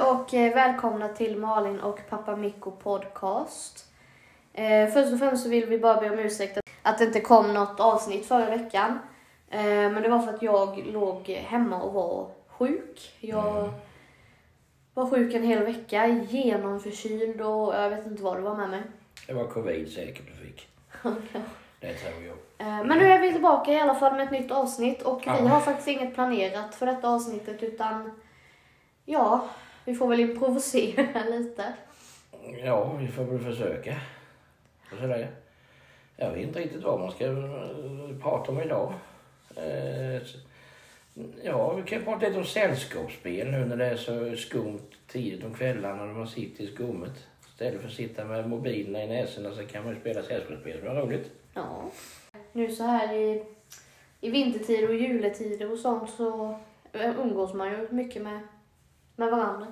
och eh, välkomna till Malin och pappa Mikko podcast. Eh, först och främst så vill vi bara be om ursäkt att- det inte kom något avsnitt förra veckan. Eh, men det var för att jag låg hemma och var sjuk. Jag var sjuk en hel vecka, genomförkyld och jag vet inte vad det var med mig. Det var covid säkert du fick. Det tror jag. Eh, Men nu är vi tillbaka i alla fall med ett nytt avsnitt och vi har faktiskt inget planerat för detta avsnittet utan ja, vi får väl improvisera lite. Ja, vi får väl försöka. Sådär. Jag vet inte riktigt vad man ska eh, prata om idag. Eh, Ja, vi kan prata lite om sällskapsspel nu när det är så skumt tidigt om kvällarna när man sitter i skummet. Istället för att sitta med mobilerna i näsorna så kan man ju spela sällskapsspel som är roligt. Ja. Nu så här i, i vintertider och juletider och sånt så eh, umgås man ju mycket med, med varandra.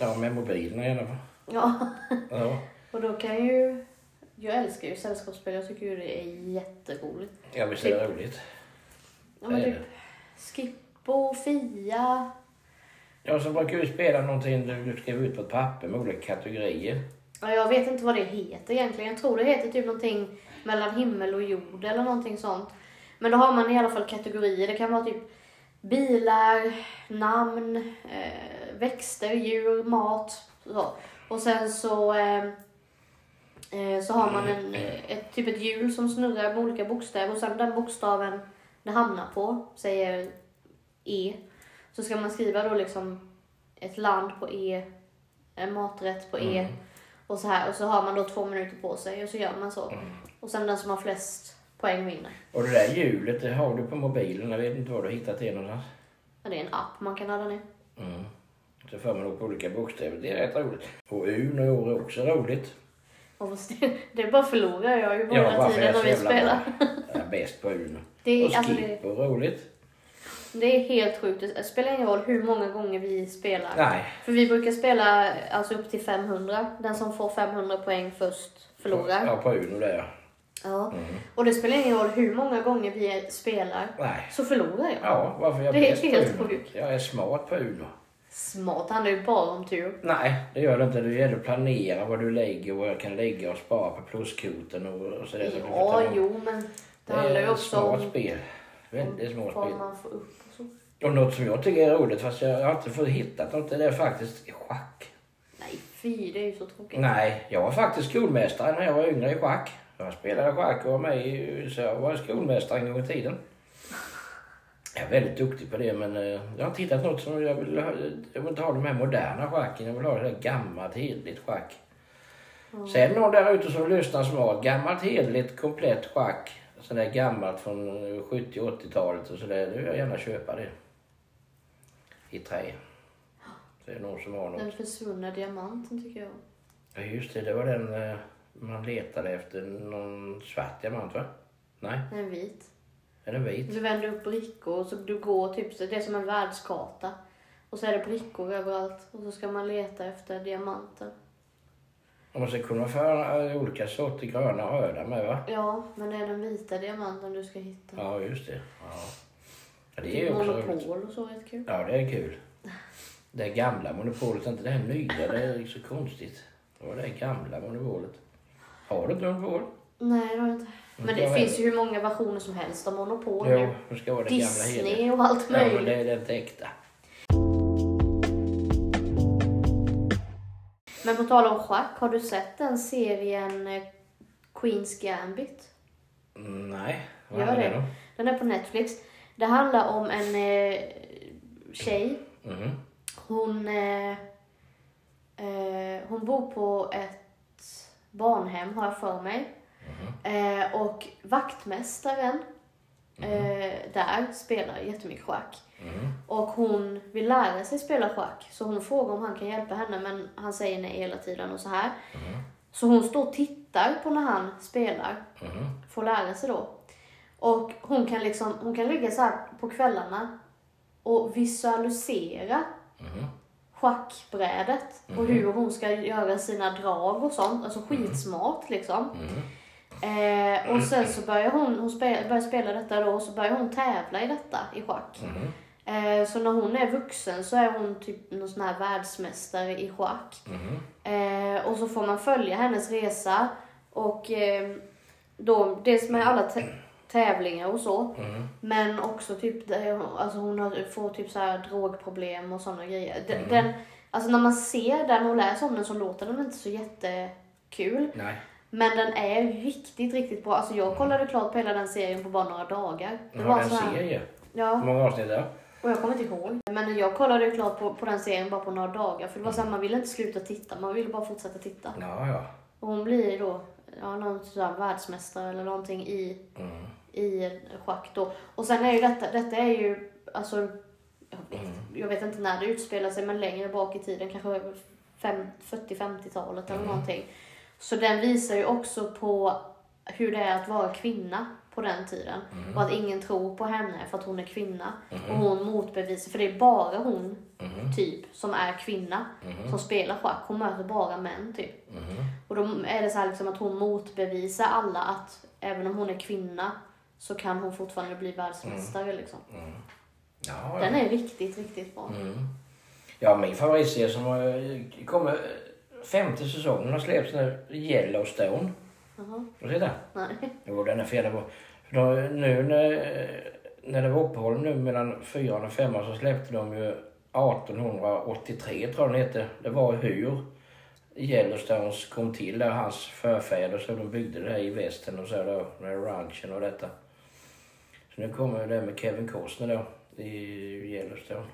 Ja, med mobilerna i alla fall. Ja, Ja, och då kan ju... Jag älskar ju sällskapsspel, jag tycker ju det är jätteroligt. ja visst är det roligt. Ja, men typ Skippo, Fia. Ja, så brukar vi spela någonting du, du skriver ut på ett papper med olika kategorier. Ja, jag vet inte vad det heter egentligen. Jag tror det heter typ någonting mellan himmel och jord eller någonting sånt. Men då har man i alla fall kategorier. Det kan vara typ bilar, namn, eh, växter, djur, mat. Så. Och sen så, eh, eh, så har man en, eh, ett, typ ett hjul som snurrar med olika bokstäver och sen den bokstaven det hamnar på, säger E. Så ska man skriva då liksom ett land på E, en maträtt på E. Mm. Och så här, och så har man då två minuter på sig och så gör man så. Mm. Och sen den som har flest poäng vinner. Och det där hjulet det har du på mobilen. Jag vet inte var du har hittat det någonstans. Ja, det är en app man kan ladda ner. Mm. Så får man upp olika bokstäver. Det är rätt roligt. Och Uno är också roligt. Och det, det bara förlorar jag ju Ja, båda varför tiden är när vi spelar. Jag är bäst på. Det Och är, alltså, det, Skippo är roligt. det är helt sjukt. Det spelar ingen roll hur många gånger vi spelar. Nej. För vi brukar spela alltså upp till 500. Den som får 500 poäng först förlorar. Ja, på Uno där ja. Ja. Mm. Och det spelar ingen roll hur många gånger vi spelar. Nej. Så förlorar jag. Ja, varför är jag Det är helt sjukt. Jag är smart på Uno. Smart, handlar ju bara om tur. Nej, det gör det inte. Det gäller att planera vad du lägger, vad jag kan lägga och spara på pluskvoten och, och sådär. så Ja, ta- jo, men det handlar ju också smart om spel. Väldigt smart spel. man får upp och så. Och något som jag tycker är roligt, fast jag har inte fått hittat något, det är faktiskt schack. Nej, fy, det är ju så tråkigt. Nej, jag var faktiskt skolmästare när jag var yngre i schack. Jag spelade schack och var med i, så jag var skolmästare en gång i tiden. Jag är väldigt duktig på det men eh, jag har inte hittat något som jag vill ha. Jag vill inte ha de här moderna schacken, jag vill ha det där gammalt hederligt schack. Sen någon där ute som lyssnar som har gammalt hederligt komplett schack. Sådär gammalt från 70 80-talet och sådär. Nu vill jag gärna köpa det. I trä. Så är det någon som har något. Den försvunna diamanten tycker jag. Ja just det, det var den eh, man letade efter. Någon svart diamant va? Nej, är vit. Är den vit? Du vänder upp brickor och så du går typ, så det är som en världskarta. Och så är det brickor överallt. Och så ska man leta efter diamanter. Och man ska kunna få eh, olika sorter gröna och röda med va? Ja, men det är den vita diamanten du ska hitta. Ja just det. Ja. Ja, det är Typ också. Monopol och så är kul. Ja det är kul. Det gamla monopolet, inte det här nya. Det är så konstigt. Det var det gamla monopolet. Har du inte monopol? Nej, det har jag inte. Men det finns ju hur många versioner som helst av Monopol Jo, nu. det ska vara det gamla. Disney och allt Ja men möjligt. det är inte äkta. Men på tal om schack, har du sett den serien eh, Queens Gambit? Mm, Nej, vad Gör det. om? Den är på Netflix. Det handlar om en eh, tjej. Mhm. Hon, eh, eh, hon bor på ett barnhem, har jag för mig. Eh, och vaktmästaren eh, där spelar jättemycket schack. Mhm. Och hon vill lära sig spela schack. Så hon frågar om han kan hjälpa henne men han säger nej hela tiden och så här. Så hon står och tittar på när han spelar. Mhm. Får lära sig då. Och hon kan liksom, hon kan ligga så på kvällarna och visualisera Mhm. schackbrädet och hur hon ska göra sina drag och sånt. Alltså skitsmart liksom. Mhm. Eh, och sen så börjar hon, hon spela, börjar spela detta då och så börjar hon tävla i detta i schack. Mhm. Eh, så när hon är vuxen så är hon typ någon sån här världsmästare i schack. Mhm. Eh, och så får man följa hennes resa. Och eh, då, dels med alla tä- tävlingar och så. Mhm. Men också typ, alltså hon har, får typ så här drogproblem och sådana grejer. Den, Mm. den, alltså när man ser den och läser om den så låter den inte så jättekul. Nej. Men den är riktigt, riktigt bra. Alltså jag kollade klart på hela den serien på bara några dagar. Det Den var har en så här, serie. Hur Ja, många avsnitt är det? och jag kommer inte ihåg. Men jag kollade klart på, på den serien bara på några dagar. För det var så här, man ville inte sluta titta, man ville bara fortsätta titta. Ja, ja. Och hon blir då ja, någon sån här världsmästare eller någonting i, Mm. i schack då. Och sen är ju detta, detta är ju, alltså, jag vet, Mm. jag vet inte när det utspelar sig, men längre bak i tiden, kanske fem- 40-50-talet eller Mm. någonting. Så den visar ju också på hur det är att vara kvinna på den tiden. Mm. Och att ingen tror på henne för att hon är kvinna. Mhm. Och hon motbevisar, för det är bara hon Mhm. typ som är kvinna Mhm. som spelar schack. Hon möter bara män typ. Mhm. Och då är det så här liksom att hon motbevisar alla att även om hon är kvinna så kan hon fortfarande bli världsmästare liksom. Mm. Ja, ja. Den är riktigt, riktigt bra. Mm. Ja, min favoritserie som kommer... Femte säsongen har släppts nu, Yellowstone. Jaha, Har du sett den? nej. Jo, den är fel. För då, nu när, när det var uppehåll nu mellan fyran och femman så släppte de ju 1883 tror jag den hette. Det var hur Yellowstones kom till, där hans förfäder så de byggde det här i västern och så då, med ranchen och detta. Så nu kommer det med Kevin Costner då i Yellowstone.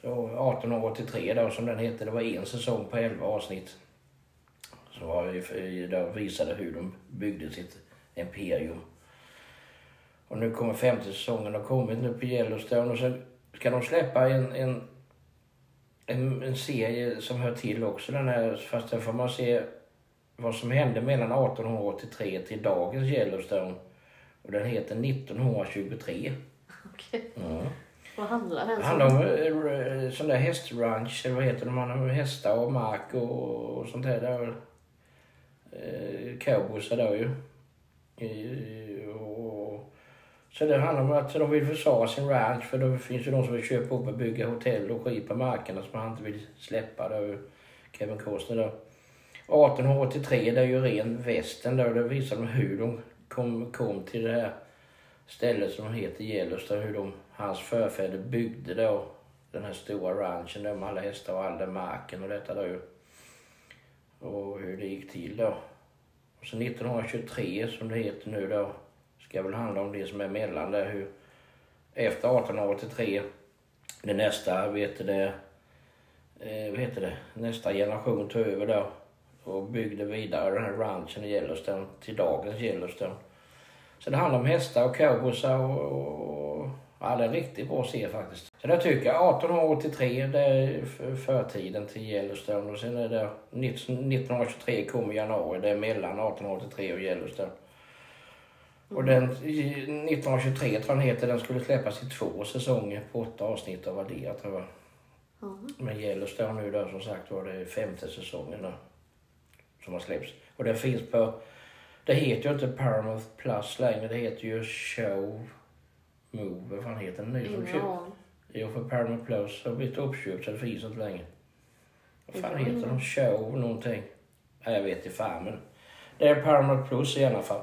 Så 1883 då som den hette, det var en säsong på 11 avsnitt. Så då visade hur de byggde sitt imperium. Och nu kommer femte säsongen har kommit nu på Yellowstone och sen ska de släppa en, en, en, en serie som hör till också den här, fast där får man se vad som hände mellan 1883 till dagens Yellowstone. Och den heter 1923. Okej. Mm. Vad handlar den Det om? handlar om eh, sån där hästranch, eller vad heter det, man har hästar och mark och, och sånt där. där. Eh, cowboysar där ju. Eh, och, så det handlar om att de vill försvara sin ranch för det finns ju de som vill köpa upp och bygga hotell och skit på markerna som han inte vill släppa. Där, ju. Kevin Costner där. 1883 det är ju ren västern där det visar de hur de kom, kom till det här stället som heter Yellowstone, hur de, hans förfäder byggde då den här stora ranchen där med alla hästar och all den marken och detta då ju. Och hur det gick till då. Och så 1923 som det heter nu då, ska väl handla om det som är mellan där hur efter 1883 det nästa, vet du det, eh, vad heter det, nästa generation tog över då och byggde vidare den här ranchen i Yellowstone till dagens Yellowstone. Så det handlar om hästar och cowboysar och, och det är en riktigt bra serie faktiskt. Så det tycker jag 1883 det är förtiden till Yellowstone och sen är det 19- 1923 kommer januari, det är mellan 1883 och Yellowstone. Och den i 1923 tror jag den heter, den skulle släppas i två säsonger på åtta avsnitt av Adea tror jag. Ja. Men Yellowstone nu då som sagt var det femte säsongen då. Som har släppts. Och det finns på, det heter ju inte Paramount Plus längre, det heter ju Show Move, vad fan heter den? Ingen aning. Jo för Paramount Plus har blivit uppköpt så det finns inte längre. Vad fan heter de? Show någonting? Nej jag vet inte fan men. Det är Paramount Plus i alla fall.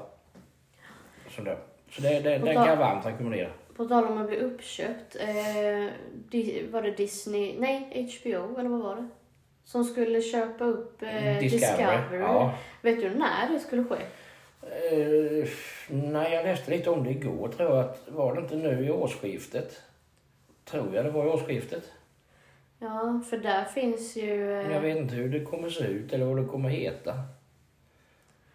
Så, det, så det, det, då- kan jag varmt rekommendera. På tal om att bli uppköpt. Eh, var det Disney? Nej, HBO eller vad var det? Som skulle köpa upp eh, Discovery. Ja. Vet du när det skulle ske? Eh, nej, jag läste lite om det igår tror jag. Att, var det inte nu i årsskiftet? Tror jag det var i årsskiftet. Ja, för där finns ju... Men jag Eh, vet inte hur det kommer se ut eller vad det kommer heta.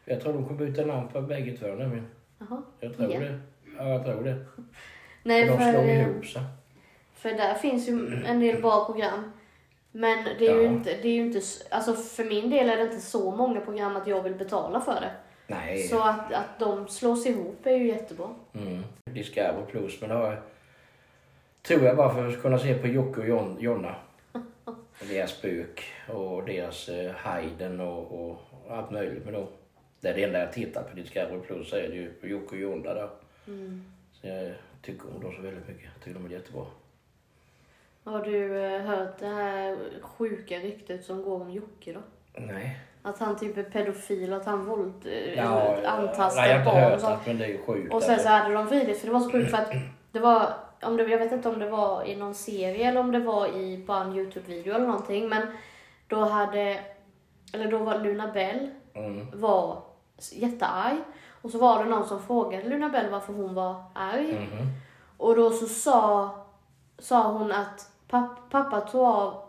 Jag tror de kommer byta namn på bägge två nämligen. jaha. Jag tror Igen. det. Ja, jag tror det. Nej, de för, slår eh, ihop sig. för där finns ju en del bra program. Men det är ju Ja. inte, det är ju inte, alltså för min del är det inte så många program att jag vill betala för det. Nej. Så att, att de slås ihop är ju jättebra. Mm. Discovery Plus, men det har. Tror jag bara för att kunna se på Jocke och Jon, Jonna. deras spök och deras eh, Hayden och, och allt möjligt med dem. Det är det enda jag tittar på Discovery Plus är det ju på Jocke och Jonna där. Mm. Så jag tycker om dem så väldigt mycket. Jag tycker de är jättebra. Har du eh, hört det här sjuka ryktet som går om Jocke då? Nej. Att han typ är pedofil och att han våld, eh, Ja, eller nej, jag antastar har barn och hört sånt. det, men det är ju sjukt. Och sen så hade de vridit, för det var så sjukt för att det var, om det, jag vet inte om det var i någon serie eller om det var i bara en Youtube-video eller någonting, men då hade, eller då var Luna Bell Mm. var jättearg. Och så var det någon som frågade Luna Bell varför hon var arg. Mhm. Och då så sa, sa hon att papp, pappa, tog av,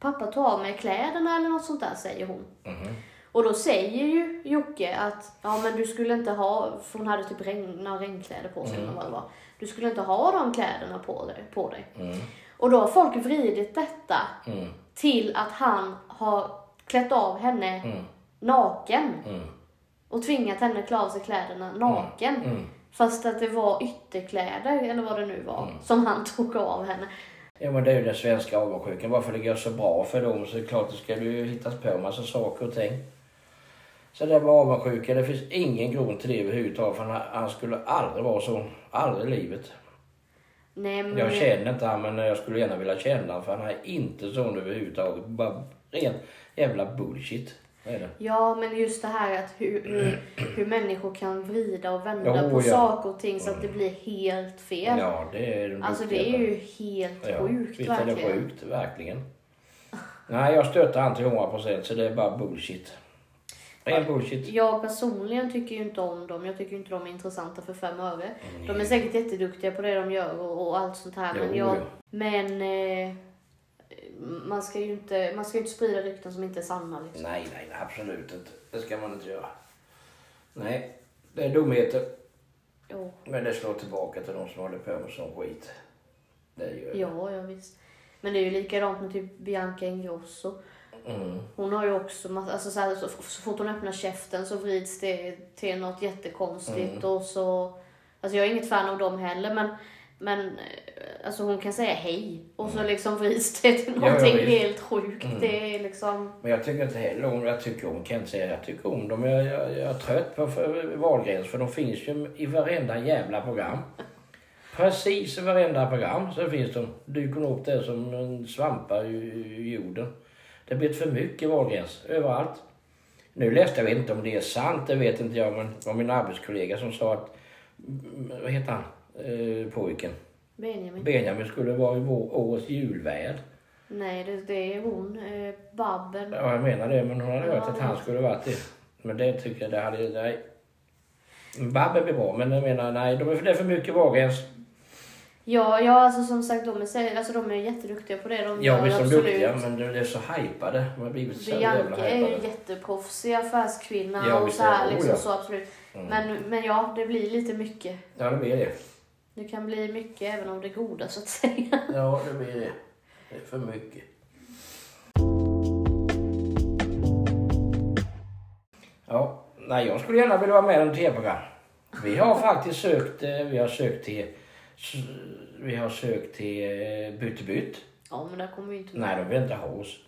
pappa tog av mig kläderna eller något sånt där, säger hon. Mhm. Och då säger ju Jocke att ja men du skulle inte ha, för hon hade typ regn, regnkläder på sig eller vad det var. Du skulle inte ha de kläderna på dig. På dig. Mm. Och då har folk vridit detta Mm. till att han har klätt av henne Mm. naken. Mm. Och tvingat henne klä av sig kläderna naken. Mm. Fast att det var ytterkläder, eller vad det nu var, Mm. som han tog av henne. Ja men det är ju den svenska avundsjukan. Varför det går så bra för dem så är det klart det ska det ju hittas på massa saker och ting. Så det var avundsjuka, det finns ingen grund till det överhuvudtaget. För han, han skulle aldrig vara så. Aldrig i livet. Nej, men... Jag känner inte han men jag skulle gärna vilja känna honom för han är inte sån överhuvudtaget. Bara ren jävla bullshit. Det är det. Ja, men just det här att hur, hur, hur människor kan vrida och vända Jo, på ja. saker och ting så att det blir helt fel. Ja det är de Alltså duktiga det är på. ju helt Ja, sjukt visst är det verkligen. sjukt, verkligen. Nej, jag stöttar han till 100% så det är bara bullshit. Ren bullshit. Jag personligen tycker ju inte om dem. Jag tycker inte de är intressanta för fem öre. De är säkert jätteduktiga på det de gör och, och allt sånt här. Men, Jo, jag, ja. men eh, man ska ju inte, man ska inte sprida rykten som inte är sanna. Liksom. Nej, nej, nej, absolut inte. Det ska man inte göra. Nej, det är dumheter. Jo. Men det slår tillbaka till de som håller på med sån skit. Det gör det. Ja, ja visst. Men det är ju likadant med typ Bianca Ingrosso. Mm. Hon har ju också, alltså så, här, så, så fort hon öppnar käften så vrids det till något jättekonstigt Mm. och så, alltså jag är inget fan av dem heller men, men eh, alltså hon kan säga hej och så liksom vrids det till Mm. Ja, ja, någonting visst. helt sjukt. Mm. Det är liksom, Men jag tycker inte heller om, jag tycker om, kan jag inte säga, jag tycker om dem. Jag, jag, jag är trött på Wahlgrens för de finns ju i varenda jävla program. Precis i varenda program så finns de. Dyker upp där som en svampar i, jorden. Det blir för mycket Wahlgrens överallt. Nu läste jag, inte om det är sant, det vet inte jag, men det var min arbetskollega som sa att, mm, vad heter han, eh, pojken? Benjamin. Benjamin skulle vara i vår årets julvärd. Nej, det, det är hon, eh, Babben. Ja, jag menar det, men hon hade Ja, hört att han skulle varit det. Men det tycker jag, det hade, nej. Babben blir bra, men jag menar, nej, de är för, det är för mycket Wahlgrens. Ja, ja alltså som sagt de är, alltså, de är jätteduktiga på det de Ja, visst är de absolut. duktiga, men det är så hypade. De har blivit så jävla Bianca är ju hypade. jätteproffsig affärskvinna Ja, och så är här det. Oh, liksom ja. så absolut. Mm. Men, men ja, det blir lite mycket. Ja, det blir det. Det kan bli mycket även om det är goda så att säga. Ja, det blir det. Det är för mycket. Ja, nej, jag skulle gärna vilja vara med i en tv-program. Vi har faktiskt sökt, eh, vi har sökt till, vi har sökt till eh, Bytt bytt. Ja, men där kommer vi inte Nej, de vill inte ha oss.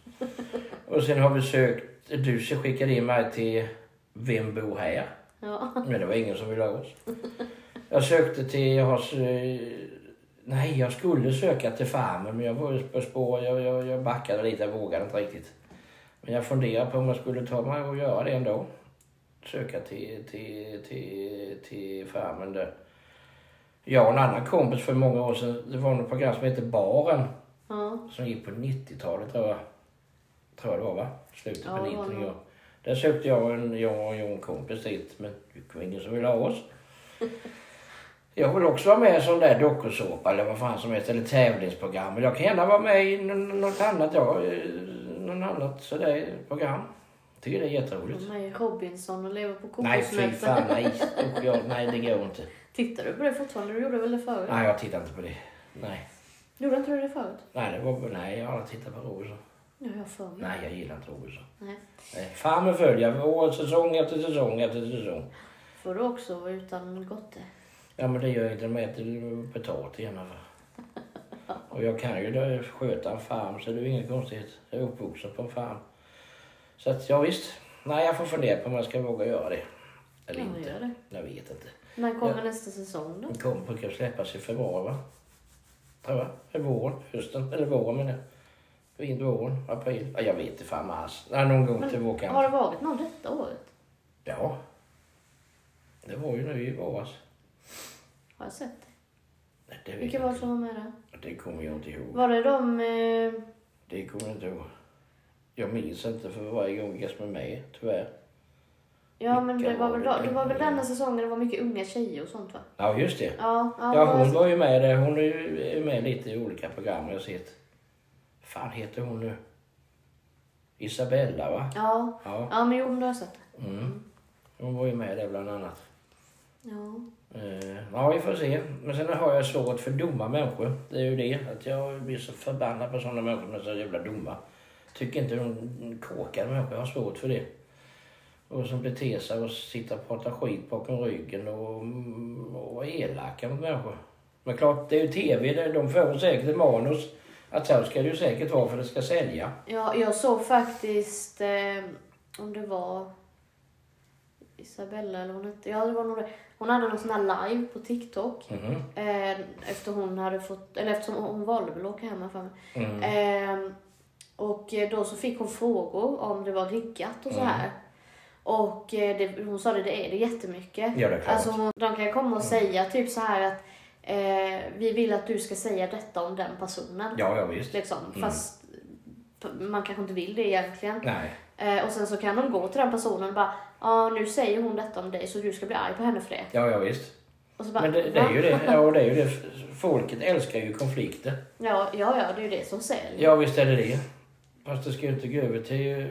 Och sen har vi sökt, du skickade in mig till Vem bor här? Ja. Men det var ingen som ville ha oss. Jag sökte till, jag har, nej jag skulle söka till Farmen men jag var på spår, jag, jag, jag backade lite, jag vågade inte riktigt. Men jag funderar på om jag skulle ta mig och göra det ändå. Söka till, till, till, till Farmen där. Jag och en annan kompis för många år sedan, det var något program som heter Baren Ja. som gick på 90-talet tror jag. Tror jag det var va? Slutet Ja, på var 90 det nog. ja. Där sökte jag en, jag och en kompis dit men det var ingen som ville ha oss. Jag vill också vara med i en sån där dokusåpa eller vad fan som helst, eller tävlingsprogram. Men jag kan gärna vara med i nå- något annat, ja, något annat sådär program. Tycker det är jätteroligt. Är ju Robinson och lever på Nej fy kokosnötter. fan, nej. Jag, nej det går inte. Tittar du på det fortfarande? Du gjorde väl det förut? Nej jag tittar inte på det. Nej. Gjorde inte du det förut? Nej, det var, nej jag har aldrig tittat på Robinson. Ja, jag för mig. Nej jag gillar inte Robinson. Nej. Nej, Farmen följer år, säsong efter säsong efter säsong. Får du också vara utan gotte? Ja men det gör jag inte, de äter potatis gärna. Och jag kan ju då sköta en farm så det är inget konstigt. Jag är uppvuxen på en farm. Så att ja visst. Nej jag får fundera på om jag ska våga göra det. Eller Ja, inte. gör det. Jag vet inte. När kommer Ja. nästa säsong då? Den kommer brukar släppas i februari va? Tror jag. Eller våren, hösten. Eller våren menar jag. Vind, våren, april. Ja, jag vet inte fan mars. Nej, någon gång till Men, har vårkanten. det varit någon detta året? Ja. Det var ju nu i våras. Har jag sett det? Vilka var det som var med där? det kommer jag inte ihåg. Var det de... Eh, Det kommer jag inte ihåg. Jag minns inte för varje gång som är med, tyvärr. ja men det var, väl, det? då, det var väl denna säsongen det var mycket unga tjejer och sånt va? Ja, just det. Ja, ja, Ja, hon var ju med där. Hon är ju med lite i olika program jag har sett. fan heter hon nu? Isabella, va? Ja, Ja. ja men jo men du har sett det. Mm. Hon var ju med där bland annat. Ja. Eh, ja, vi får se. Men sen har jag svårt för dumma människor. Det är ju det. Att jag blir så förbannad på sådana människor som är så jävla dumma. Tycker inte de kåkar människor. Jag har svårt för det. Och som beter sig och sitter och pratar skit bakom ryggen och, och är elaka mot människor. Men klart, det är ju tv. De får säkert ett manus. Att så ska det ju säkert vara för det ska sälja. Ja, jag såg faktiskt eh, om det var Isabella eller vad hon hette. Ja, det var det. Hon hade någon sån här live på TikTok. Mhm. Eh, efter hon hade fått, eller eftersom hon valde väl att åka hem för mig. Mm. Eh, och då så fick hon frågor om det var riggat och så Mm. här. Och eh, det, hon sa det, det är det jättemycket. Ja, det är klart. Alltså hon, de kan komma och säga typ så här att eh, vi vill att du ska säga detta om den personen. Ja, ja visst. Liksom. Mm. Fast man kanske inte vill det egentligen. Nej. Eh, och sen så kan de gå till den personen och bara, ja nu säger hon detta om dig så du ska bli arg på henne för det. Ja, ja visst. Och så bara, Men det, det är ju det. Ja, det är ju det. Folket älskar ju konflikter. Ja, ja, ja, det är ju det som säljer. Ja, visst är det det. Fast det ska ju inte gå över till eh,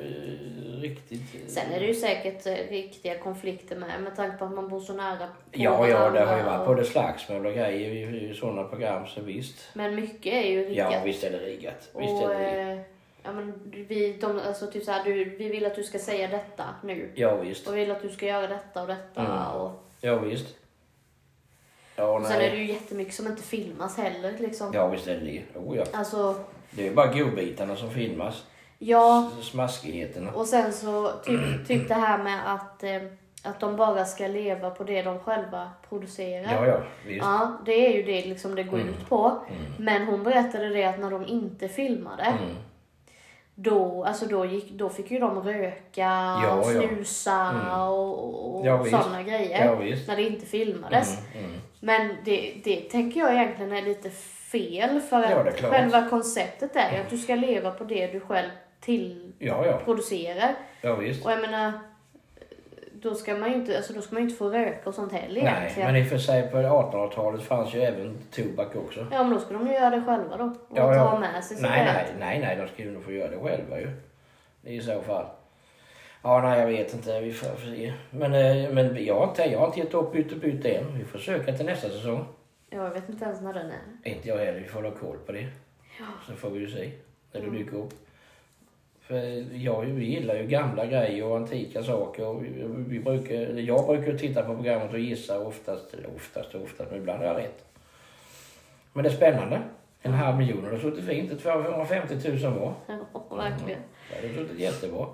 riktigt... Sen är det ju säkert eh, riktiga konflikter med, med tanke på att man bor så nära Ja, ja, det har ju varit och- både slagsmål och grejer i, i sådana program, så visst. Men mycket är ju riggat. Ja, visst är det riggat. Visst är och, det riggat. Ja, men vi, de, alltså, typ så här, du, vi vill att du ska säga detta nu. Ja, visst. Och vi vill att du ska göra detta och detta. Mm. Och, Ja, visst. Ja, och sen är det nej. ju jättemycket som inte filmas heller. Liksom. Ja, visst är det det. Oh, ja. Alltså, Det är bara godbitarna som filmas. ja. S- Smaskigheterna. Och sen så typ, typ det här med att, eh, att de bara ska leva på det de själva producerar. Ja, ja, visst. Ja, det är ju det liksom det går Mm. ut på. Men hon berättade det att när de inte filmade, Mm. Då, alltså då, gick, då fick ju de röka Ja, och ja. snusa Mm. och, och Ja, sådana grejer. Ja. När det inte filmades. Mm, mm. Men det, det tänker jag egentligen är lite fel. För Ja, att själva konceptet är ju att du ska leva på det du själv till Ja, ja. producerar. Ja, visst. Och jag menar, då ska man ju inte, alltså då ska man ju inte få röka och sånt heller Nej, egentligen. men i och för sig på 1800-talet fanns ju även tobak också. Ja men då ska de ju göra det själva då. Och Ja, ja. ta med sig Nej, nej, nej, nej, de ju nog få göra det själva ju. I så fall. Ja, nej, jag vet inte. Vi får se. Men, eh, men jag, har inte, jag har inte gett upp byte än. Vi får söka till nästa säsong. Ja, jag vet inte ens när den är. Inte jag heller. Vi får ha koll på det. Ja. Så får vi ju se när det Mm. dyker upp. För jag vi gillar ju gamla grejer och antika saker. Och vi, brukar, jag brukar titta på programmet och gissa oftast, oftast oftast, men ibland har jag rätt. Men det är spännande. En halv miljon har suttit fint. 250 000 var. Ja, verkligen. Det hade suttit jättebra.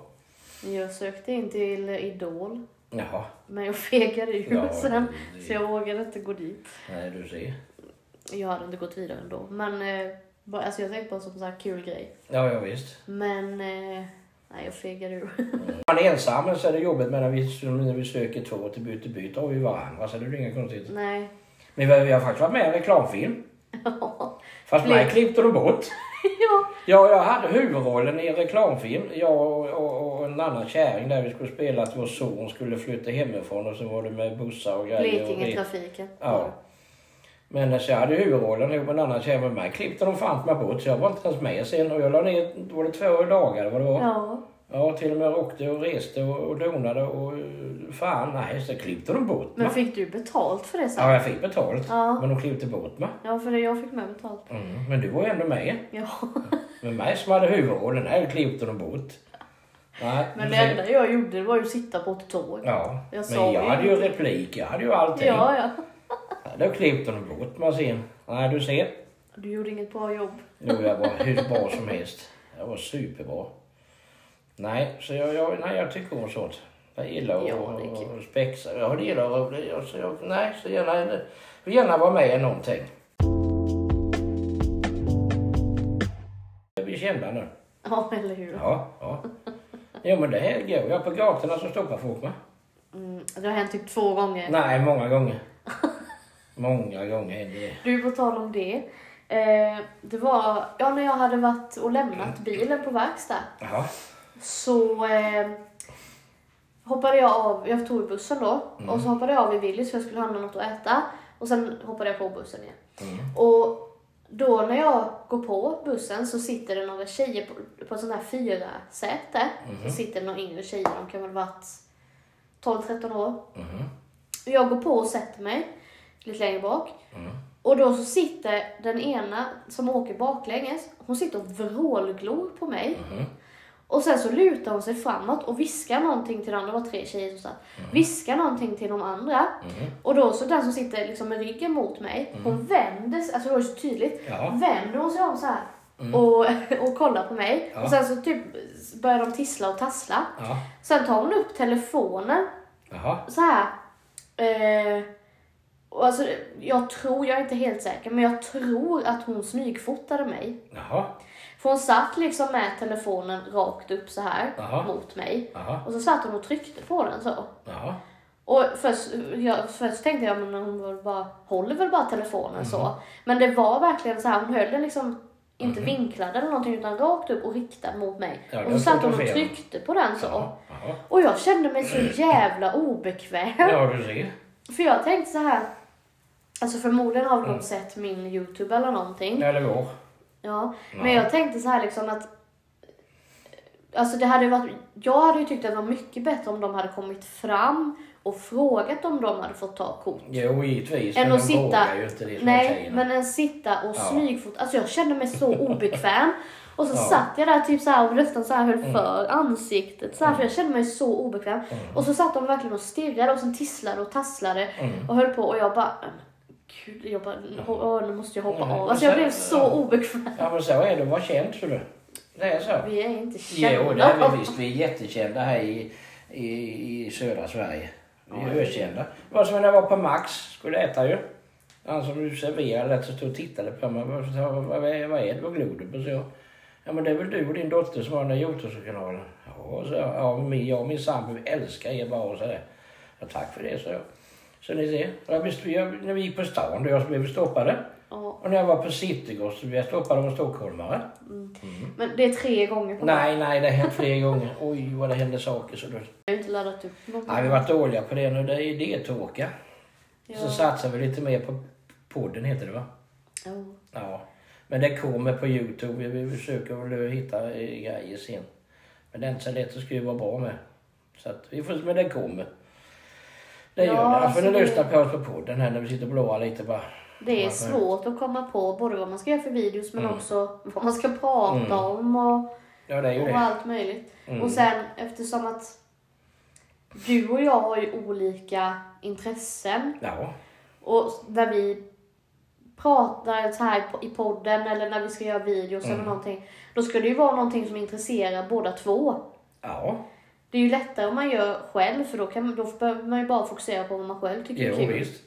Jag sökte in till Idol. Jaha, Men jag fegade ur Ja, sen. det- Så jag vågade inte gå dit. nej du ser. Jag hade inte gått vidare ändå. Men eh, alltså jag tänkte bara som en kul grej. Ja, ja visst. Men eh, nej, jag fegade ur. Om man är ensam så är det jobbigt men när vi, när vi söker två till byte byte har vi varandra så det det inga konstigt. nej. Men vi, vi har faktiskt varit med i en reklamfilm. Fast mig klippte de bort. ja. Ja, jag hade huvudrollen i en reklamfilm. Jag och, och, och en annan kärring där vi skulle spela att vår son skulle flytta hemifrån och så var det med bussar och grejer. Blekingetrafiken. Ja. Men så jag hade huvudrollen ihop med en annan tjej med mig. Klippte de fan mig bort så jag var inte ens med sen. Och jag la ner, var det två dagar vad det var? Ja. Ja, till och med åkte och reste och, och donade och fan nej, så klippte de bort Men mig. fick du betalt för det sen? Ja, jag fick betalt. Ja. Men de klippte bort mig. Ja, för det jag fick med betalt. Mm. Men du var ju ändå med. Ja. Men mig som hade huvudrollen, nej, klippte de bort. Nej, Men det enda jag gjorde det var ju att sitta på ett tåg. Ja, Jag men jag ju hade ju replik, jag hade ju allting. Ja, ja. Då klippte de bort sen. Nej, du ser. Du gjorde inget bra jobb. Är jag bara hur bra som helst. Jag var superbra. Nej, så jag, jag, nej, jag tycker om sånt. Jag gillar att Ja, och, spexa. Jag gillar att... Jag, så jag, nej, så gärna, jag vill gärna vara med i någonting. kända nu. Ja, eller hur? Ja, ja. Jo men det här går jag på gatorna så stoppar folk mig. Mm, det har hänt typ två gånger. Nej, många gånger. Många gånger händer det. Du, på tal om det. Eh, det var ja, när jag hade varit och lämnat bilen på verkstad. Jaha. Så eh, hoppade jag av, jag tog bussen då. Och så hoppade jag av i Willys för jag skulle handla något att äta. Och sen hoppade jag på bussen igen. Mm. Och då när jag går på bussen så sitter det några tjejer på, på en sån här fyra säte. Så sitter det några yngre tjejer, de kan väl varit 12-13 år. Mhm. Jag går på och sätter mig lite längre bak. Mm. Och då så sitter den ena som åker baklänges, hon sitter och vrålglor på mig. Mhm. Och sen så lutar hon sig framåt och viskar någonting till de andra, det var tre tjejer som satt. Viskar någonting till de andra. Mhm. Och då så den som sitter liksom med ryggen mot mig, hon vänder sig, alltså det var ju så tydligt. Ja. Vänder hon sig om så här och, och kollar på mig. Ja. Och sen så typ börjar de tissla och tassla. Ja. Sen tar hon upp telefonen Jaha. så här. Eh, och alltså, jag tror, jag är inte helt säker, men jag tror att hon smygfotade mig. Jaha. För hon satt liksom med telefonen rakt upp så här Jaha. mot mig. Jaha. Och så satt hon och tryckte på den så. Jaha. Och först, jag, först tänkte jag, men hon väl bara, håller väl bara telefonen så. Mhm. Men det var verkligen så här, hon höll den liksom inte vinklad eller någonting utan rakt upp och riktad mot mig. Ja, och så satt hon och tryckte på den så. Jaha. Jaha. Och jag kände mig så jävla obekväm. Ja, du ser. För jag tänkte så här. Alltså förmodligen har Mm. de sett min YouTube eller någonting. Eller går. Ja. Ja. Men jag tänkte så här liksom att. Alltså det hade varit, jag hade ju tyckt att det var mycket bättre om de hade kommit fram och frågat om de hade fått ta kort. Jo, givetvis. Än men att de sitta- ju inte det Nej, men en sitta och Ja. smygfota. Alltså jag kände mig så obekväm. Och så Ja. satt jag där typ så här och nästan så här höll för ansiktet så här, för jag kände mig så obekväm. Och så satt de verkligen och stirrade och sen tisslade och tasslade och höll på och jag bara "Men Gud, jag bara, åh, nu måste jag hoppa Mm. av. Alltså jag Så- blev så ja. obekväm. Ja, men så är det att vara känd, så du. Det är så. Vi är inte Jo, kända. det är vi visst. Vi är jättekända här i, i, i södra Sverige. Vi är ökända. Det var som när jag var på Max, skulle äta ju. Han som du serverade så stod och tittade på mig. Vad, vad, vad, är det? Vad glor du på? Så jag, ja men det är väl du och din dotter som har den där Youtube-kanalen. Ja, så, jag, ja min, jag och min sambo vi älskar er bara och sådär. Ja, tack för det, så jag. Så ni ser, jag, blev- jag, när vi gick på stan då jag blev vi stoppade. Ja, Och när jag var på Citygross så blev jag stoppad av en stockholmare. men det är tre gånger på Nej, nej, det har hänt fler gånger. Oj, vad det hände saker. Så då... Jag har inte laddat upp någonting. Nej, vi har varit dåliga på det nu. Det är idétorka. Ja. Så satsar vi lite mer på podden, heter det va? Ja. Ja. Men det kommer på Youtube. Vi, försöker väl hitta eh, grejer sen. Men det är inte så lätt att skriva bra med. Så att vi får se, men det kommer. Det gör Ja, det. Alltså, får ni lyssna på oss på podden här när vi sitter och blåar lite bara. Det är svårt att komma på både vad man ska göra för videos men Mm. också vad man ska prata Mm. om och, Ja, och allt möjligt. Mm. Och sen eftersom att du och jag har ju olika intressen Ja. och när vi pratar så här i podden eller när vi ska göra videos eller Mm. någonting. Då ska det ju vara någonting som intresserar båda två. Ja. Det är ju lättare om man gör själv för då, kan, då behöver man ju bara fokusera på vad man själv tycker är Jo, kul. visst.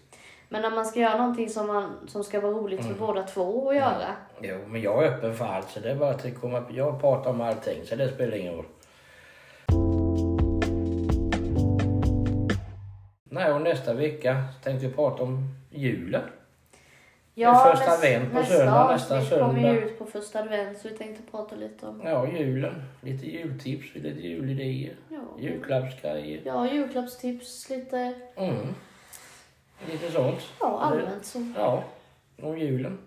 Men när man ska göra någonting som, man, som ska vara roligt Mm. för båda två att göra. Jo, men jag är öppen för allt. Så det är bara att kommer, jag pratar om allting, så det spelar ingen roll. Nej, och nästa vecka tänkte jag prata om julen. Ja, första advent på nästa söndag, nästa avsnitt kommer söndag. ju ut på första advent så vi tänkte prata lite om Ja, julen. Lite jultips, lite julidéer, ja, julklappsgrejer. ja, julklappstips, lite Mm. Lite sånt. ja, allmänt så. Ja, om julen.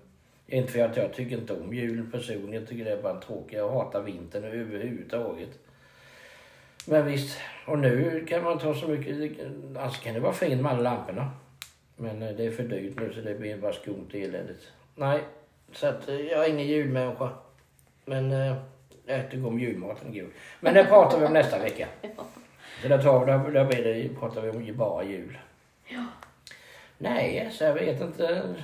Inte för att jag tycker inte om julen personligen. Jag tycker det är bara tråkigt. Jag hatar vintern överhuvudtaget. Men visst, och nu kan man ta så mycket. Alltså kan det vara fint med alla lamporna. Men eh, det är för dyrt nu så det blir bara skumt och eländigt. Nej, så att eh, jag är ingen julmänniska. Men eh, jag tycker om julmaten god. Men det pratar vi om nästa vecka. Ja. Så där, tar, där, där blir det, pratar vi om bara jul. Ja. Nej, så jag vet inte.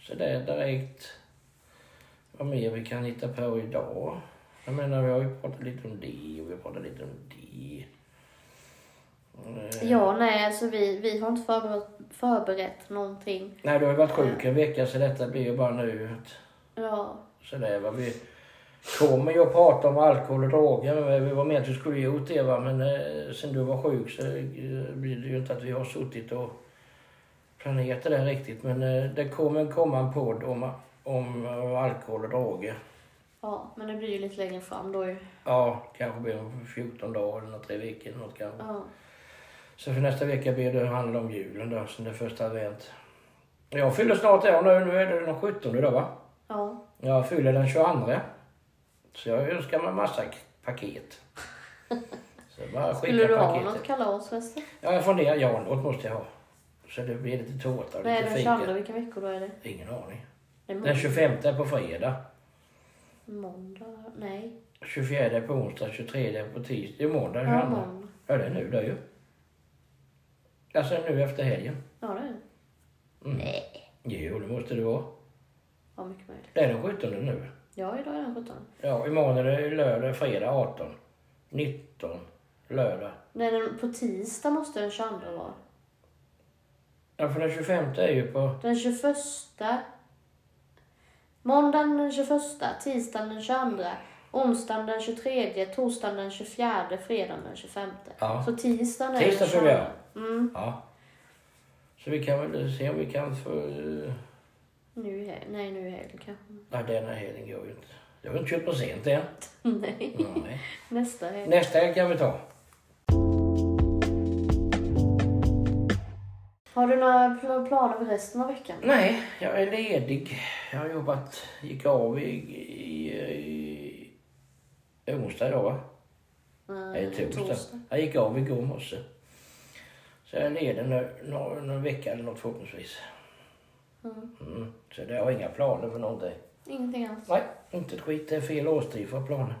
Så det är direkt vad mer vi kan hitta på idag. Jag menar, vi har ju pratat lite om det och vi har pratat lite om det. Eh, Ja, nej, alltså vi, vi har inte förberett, förberett någonting. Nej, du har ju varit sjuk en vecka så detta blir ju bara nu. Ja, Så det är vad vi... kommer ju att prata om alkohol och droger. Vi var med att vi skulle gjort det va? men eh, sen du var sjuk så eh, blir det ju inte att vi har suttit och planerat det där riktigt. Men eh, det kommer komma en podd om, om eh, alkohol och droger. Ja, men det blir ju lite längre fram då ju. Ja, kanske blir om 14 dagar eller tre veckor. Något kanske. Ja. Så för nästa vecka blir det handla om julen då, som det är första advent. Jag fyller snart år nu, nu är det den 17 då va? Ja. Jag fyller den 22. Så jag önskar mig massa paket. Så bara Skulle du ha paketet. något kalas förresten? Ja, jag funderar. Ja, något måste jag ha. Så det blir lite tårta och Nej, lite den fika. 22, vilken veckor då är det? Ingen aning. Det är Den måndag. 25 är på fredag. måndag? Nej. 24 är på onsdag, 23 är på tisdag. Det är måndag, Ja, 22. måndag. Ja, det är nu det ju. Alltså nu efter helgen. Ja, det är det. Mm. Nej. Jo, det måste det vara. Ja, mycket möjligt. Det är den 17 nu. Ja, idag är den 17. Ja, imorgon är det lördag, fredag 18. 19, lördag. Nej, den, på tisdag måste den 22 vara. Ja, för den 25 är ju på... Den 21. Måndagen den 21, tisdagen den 22, onsdagen den 23, torsdagen den 24, fredagen den 25. Ja. Så tisdagen är Tisdag den 22. fyller jag. Mm. Ja. Så vi kan väl se om vi kan få... eh, Nu i. Nej, nu i helgen kanske. Nej, denna helgen går ju inte. Det har inte köpt present än. Nej, Nej. nästa helg. Nästa helg kan vi ta. Har du några pl- planer för resten av veckan? Nej, jag är ledig. Jag har jobbat, gick av i, i, i onsdag idag va? Nej, Eh, torsdag. Jag gick av igår morse. Så jag är ledig nu, någon, någon vecka eller något förhoppningsvis. Mm. Mm. Så det har inga planer för någonting. Ingenting alls. Nej, inte ett skit. Det är fel årstid för planer.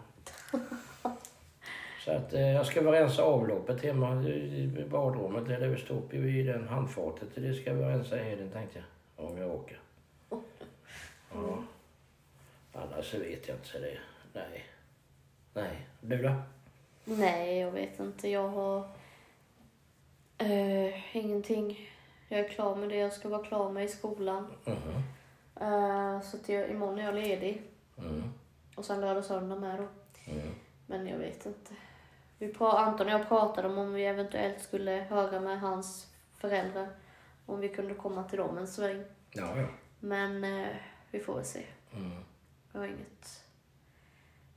Så att eh, jag ska väl rensa avloppet hemma i badrummet. Det är det uppe i den handfatet. Det ska vi rensa i helgen tänkte jag. Om jag åker. Ja. Annars vet jag inte. Så det, nej. Nej. Du då? Nej, jag vet inte. Jag har eh, ingenting. Jag är klar med det jag ska vara klar med i skolan. Mhm. Eh, så att jag, imorgon är jag ledig. Mm. Och sen lördag och söndag med då. Mm. Men jag vet inte. Vi pra- Anton och jag pratade om om vi eventuellt skulle höra med hans föräldrar. Om vi kunde komma till dem en sväng. Ja, ja. Men eh, vi får väl se. Mm. Jag har inget,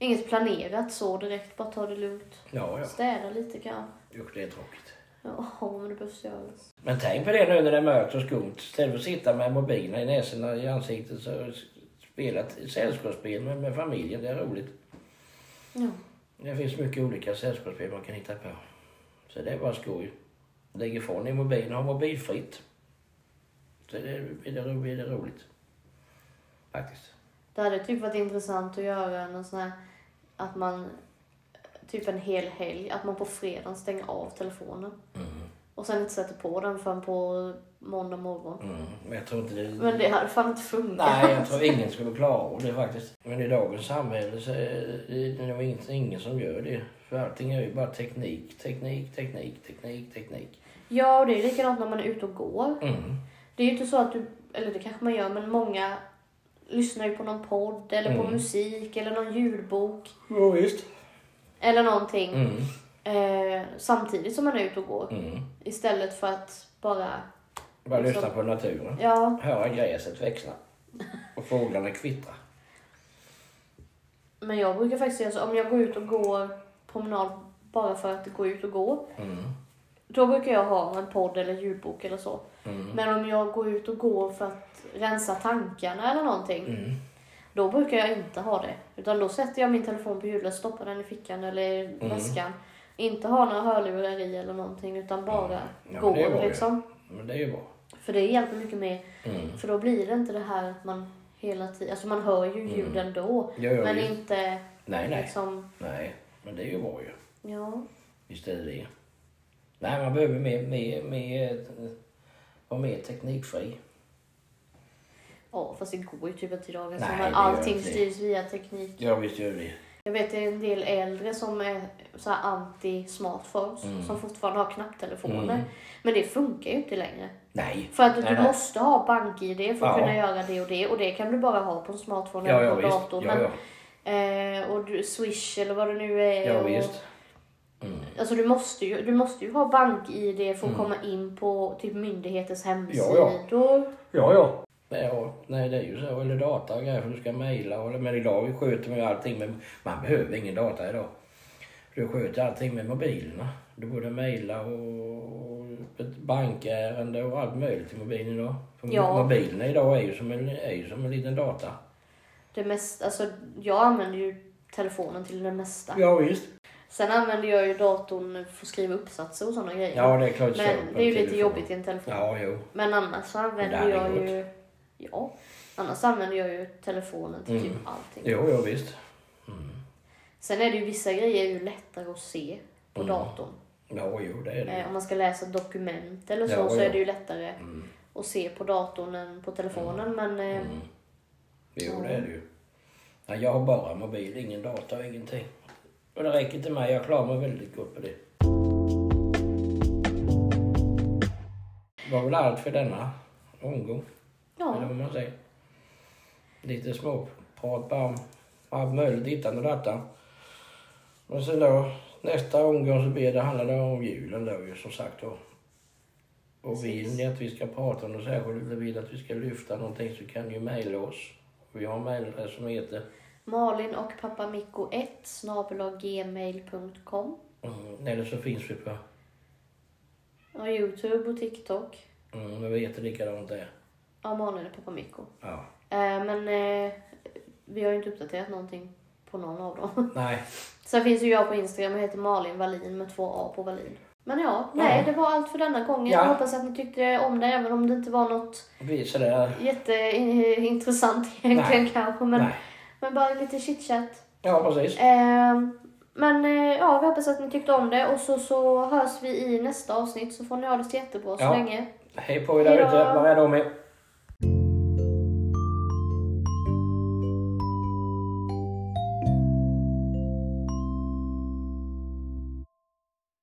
inget planerat så direkt. Bara ta det lugnt. Ja, ja. Städa lite kanske. Usch, det är tråkigt. Ja, men det behövs göras. Men tänk på det nu när det är mörkt och skumt. Istället för att sitta med mobilen i näsorna i ansiktet så spela ett sällskapsspel med, med familjen. Det är roligt. Ja. Det finns mycket olika sällskapsspel man kan hitta på. Så det är bara skoj. Lägg ifrån i mobilen och ha mobilfritt. Så det blir det, blir det roligt. Faktiskt. Det hade typ varit intressant att göra någon sån här, att man, typ en hel helg, att man på fredagen stänger av telefonen. Mm. Och sen inte sätter på den förrän på måndag morgon. Mm. Men jag tror inte det... Men det hade fan inte funkat. Nej, jag tror ingen skulle klara av det faktiskt. Men i dagens samhälle så är det nog inte ingen som gör det. För allting är ju bara teknik, teknik, teknik, teknik, teknik. Ja, och det är likadant när man är ute och går. Mm. Det är ju inte så att du, eller det kanske man gör, men många lyssnar ju på någon podd eller på Mm. musik eller någon ljudbok Ja, visst. eller någonting Mm. eh, samtidigt som man är ute och går. Mm. Istället för att bara, Bara Liksom- lyssna på naturen. ja, Höra gräset växla. Och fåglarna kvittra. men jag brukar faktiskt göra så, om jag går ut och går promenad bara för att gå ut och gå, Mm. då brukar jag ha en podd eller ljudbok eller så. Mm. Men om jag går ut och går för att rensa tankarna eller någonting, Mm. Då brukar jag inte ha det. Utan då sätter jag min telefon på hjulet, stoppar den i fickan eller i Mm. väskan. Inte ha några hörlurar i eller någonting utan bara Ja, gå ju. liksom. Men det är ju bra. För det hjälper mycket mer. Mm. För då blir det inte det här att man hela tiden, alltså man hör ju ljuden då. Ja, ja, men visst. inte Nej, nej. liksom, Nej, men det är ju bra ju. ja. Visst är det det. Nej, man behöver mer, mer, mer, vara mer teknikfri. Ja, fast det går ju typ inte idag. Nej, allting styrs via teknik. Ja, visst gör det. Jag vet en del äldre som är så anti-smartphones Mm. som fortfarande har knapptelefoner. Mm. Men det funkar ju inte längre. Nej. För att du nej. måste ha bank-id för att Ja. kunna göra det och det och det kan du bara ha på en smartphone Ja, eller ja, på en visst. dator. Ja, Men ja. Eh, och du, Swish eller vad det nu är. Ja, och, visst. Mm. Alltså du måste ju, du måste ju ha bank-id för att komma in på typ myndigheters hemsidor. Ja, ja. Ja, nej det är ju så. Eller data och grejer för du ska mejla. Men idag sköter man ju allting med... Man behöver ingen data idag. Du sköter allting med mobilerna. Du både mejla och bankärende och allt möjligt i mobilen idag. För Ja. Mobilerna idag är ju, som en, är ju som en liten data. Det mest, alltså, jag använder ju telefonen till det mesta. Ja visst. Sen använder jag ju datorn för att skriva uppsatser och sådana grejer. Ja det är klart. Men det är ju lite jobbigt i en telefon. Ja jo. Men annars så använder jag ju... Ja. Annars använder jag ju telefonen till Mm. typ allting. Jo, jo visst. Mm. Sen är det ju vissa grejer ju lättare att se på Mm. datorn. Ja jo det är det. Eh, om man ska läsa dokument eller så, Ja, så ja. är det ju lättare Mm. att se på datorn än på telefonen. Men eh, Mm. Jo, det är det ju. Ja, jag har bara mobil, ingen data och ingenting. Och det räcker till mig, jag klarar mig väldigt gott på det. Det var väl allt för denna omgång, eller ja, vad man säger. Lite småprat bara om allt möjligt, dittan och dattan. Och sen då, nästa omgång så blir det, handlar det om julen då ju som sagt då. Och vill ni att vi ska prata om något särskilt eller vill att vi ska lyfta någonting så kan ni ju mejla oss. Vi har en mejladress som heter Malin och pappa Mikko 1 gmail.com mm, eller så finns vi på och Youtube och TikTok. mm, vi heter likadant där. Ja, Malin och pappa Mikko. Ja. Eh, men eh, vi har ju inte uppdaterat någonting på någon av dem. Nej, Sen finns ju jag på Instagram och heter Malin Wallin med två A på Wallin. Men ja, nej Ja. det var allt för denna gången. Ja. Jag hoppas att ni tyckte om det även om det inte var något jätteintressant egentligen kanske. Men, Nej. men bara lite chitchat. Ja, precis. Eh, men eh, ja, vi hoppas att ni tyckte om det och så, så hörs vi i nästa avsnitt så får ni ha det så jättebra så Ja. länge. Hej på er där ute. Var rädda om er.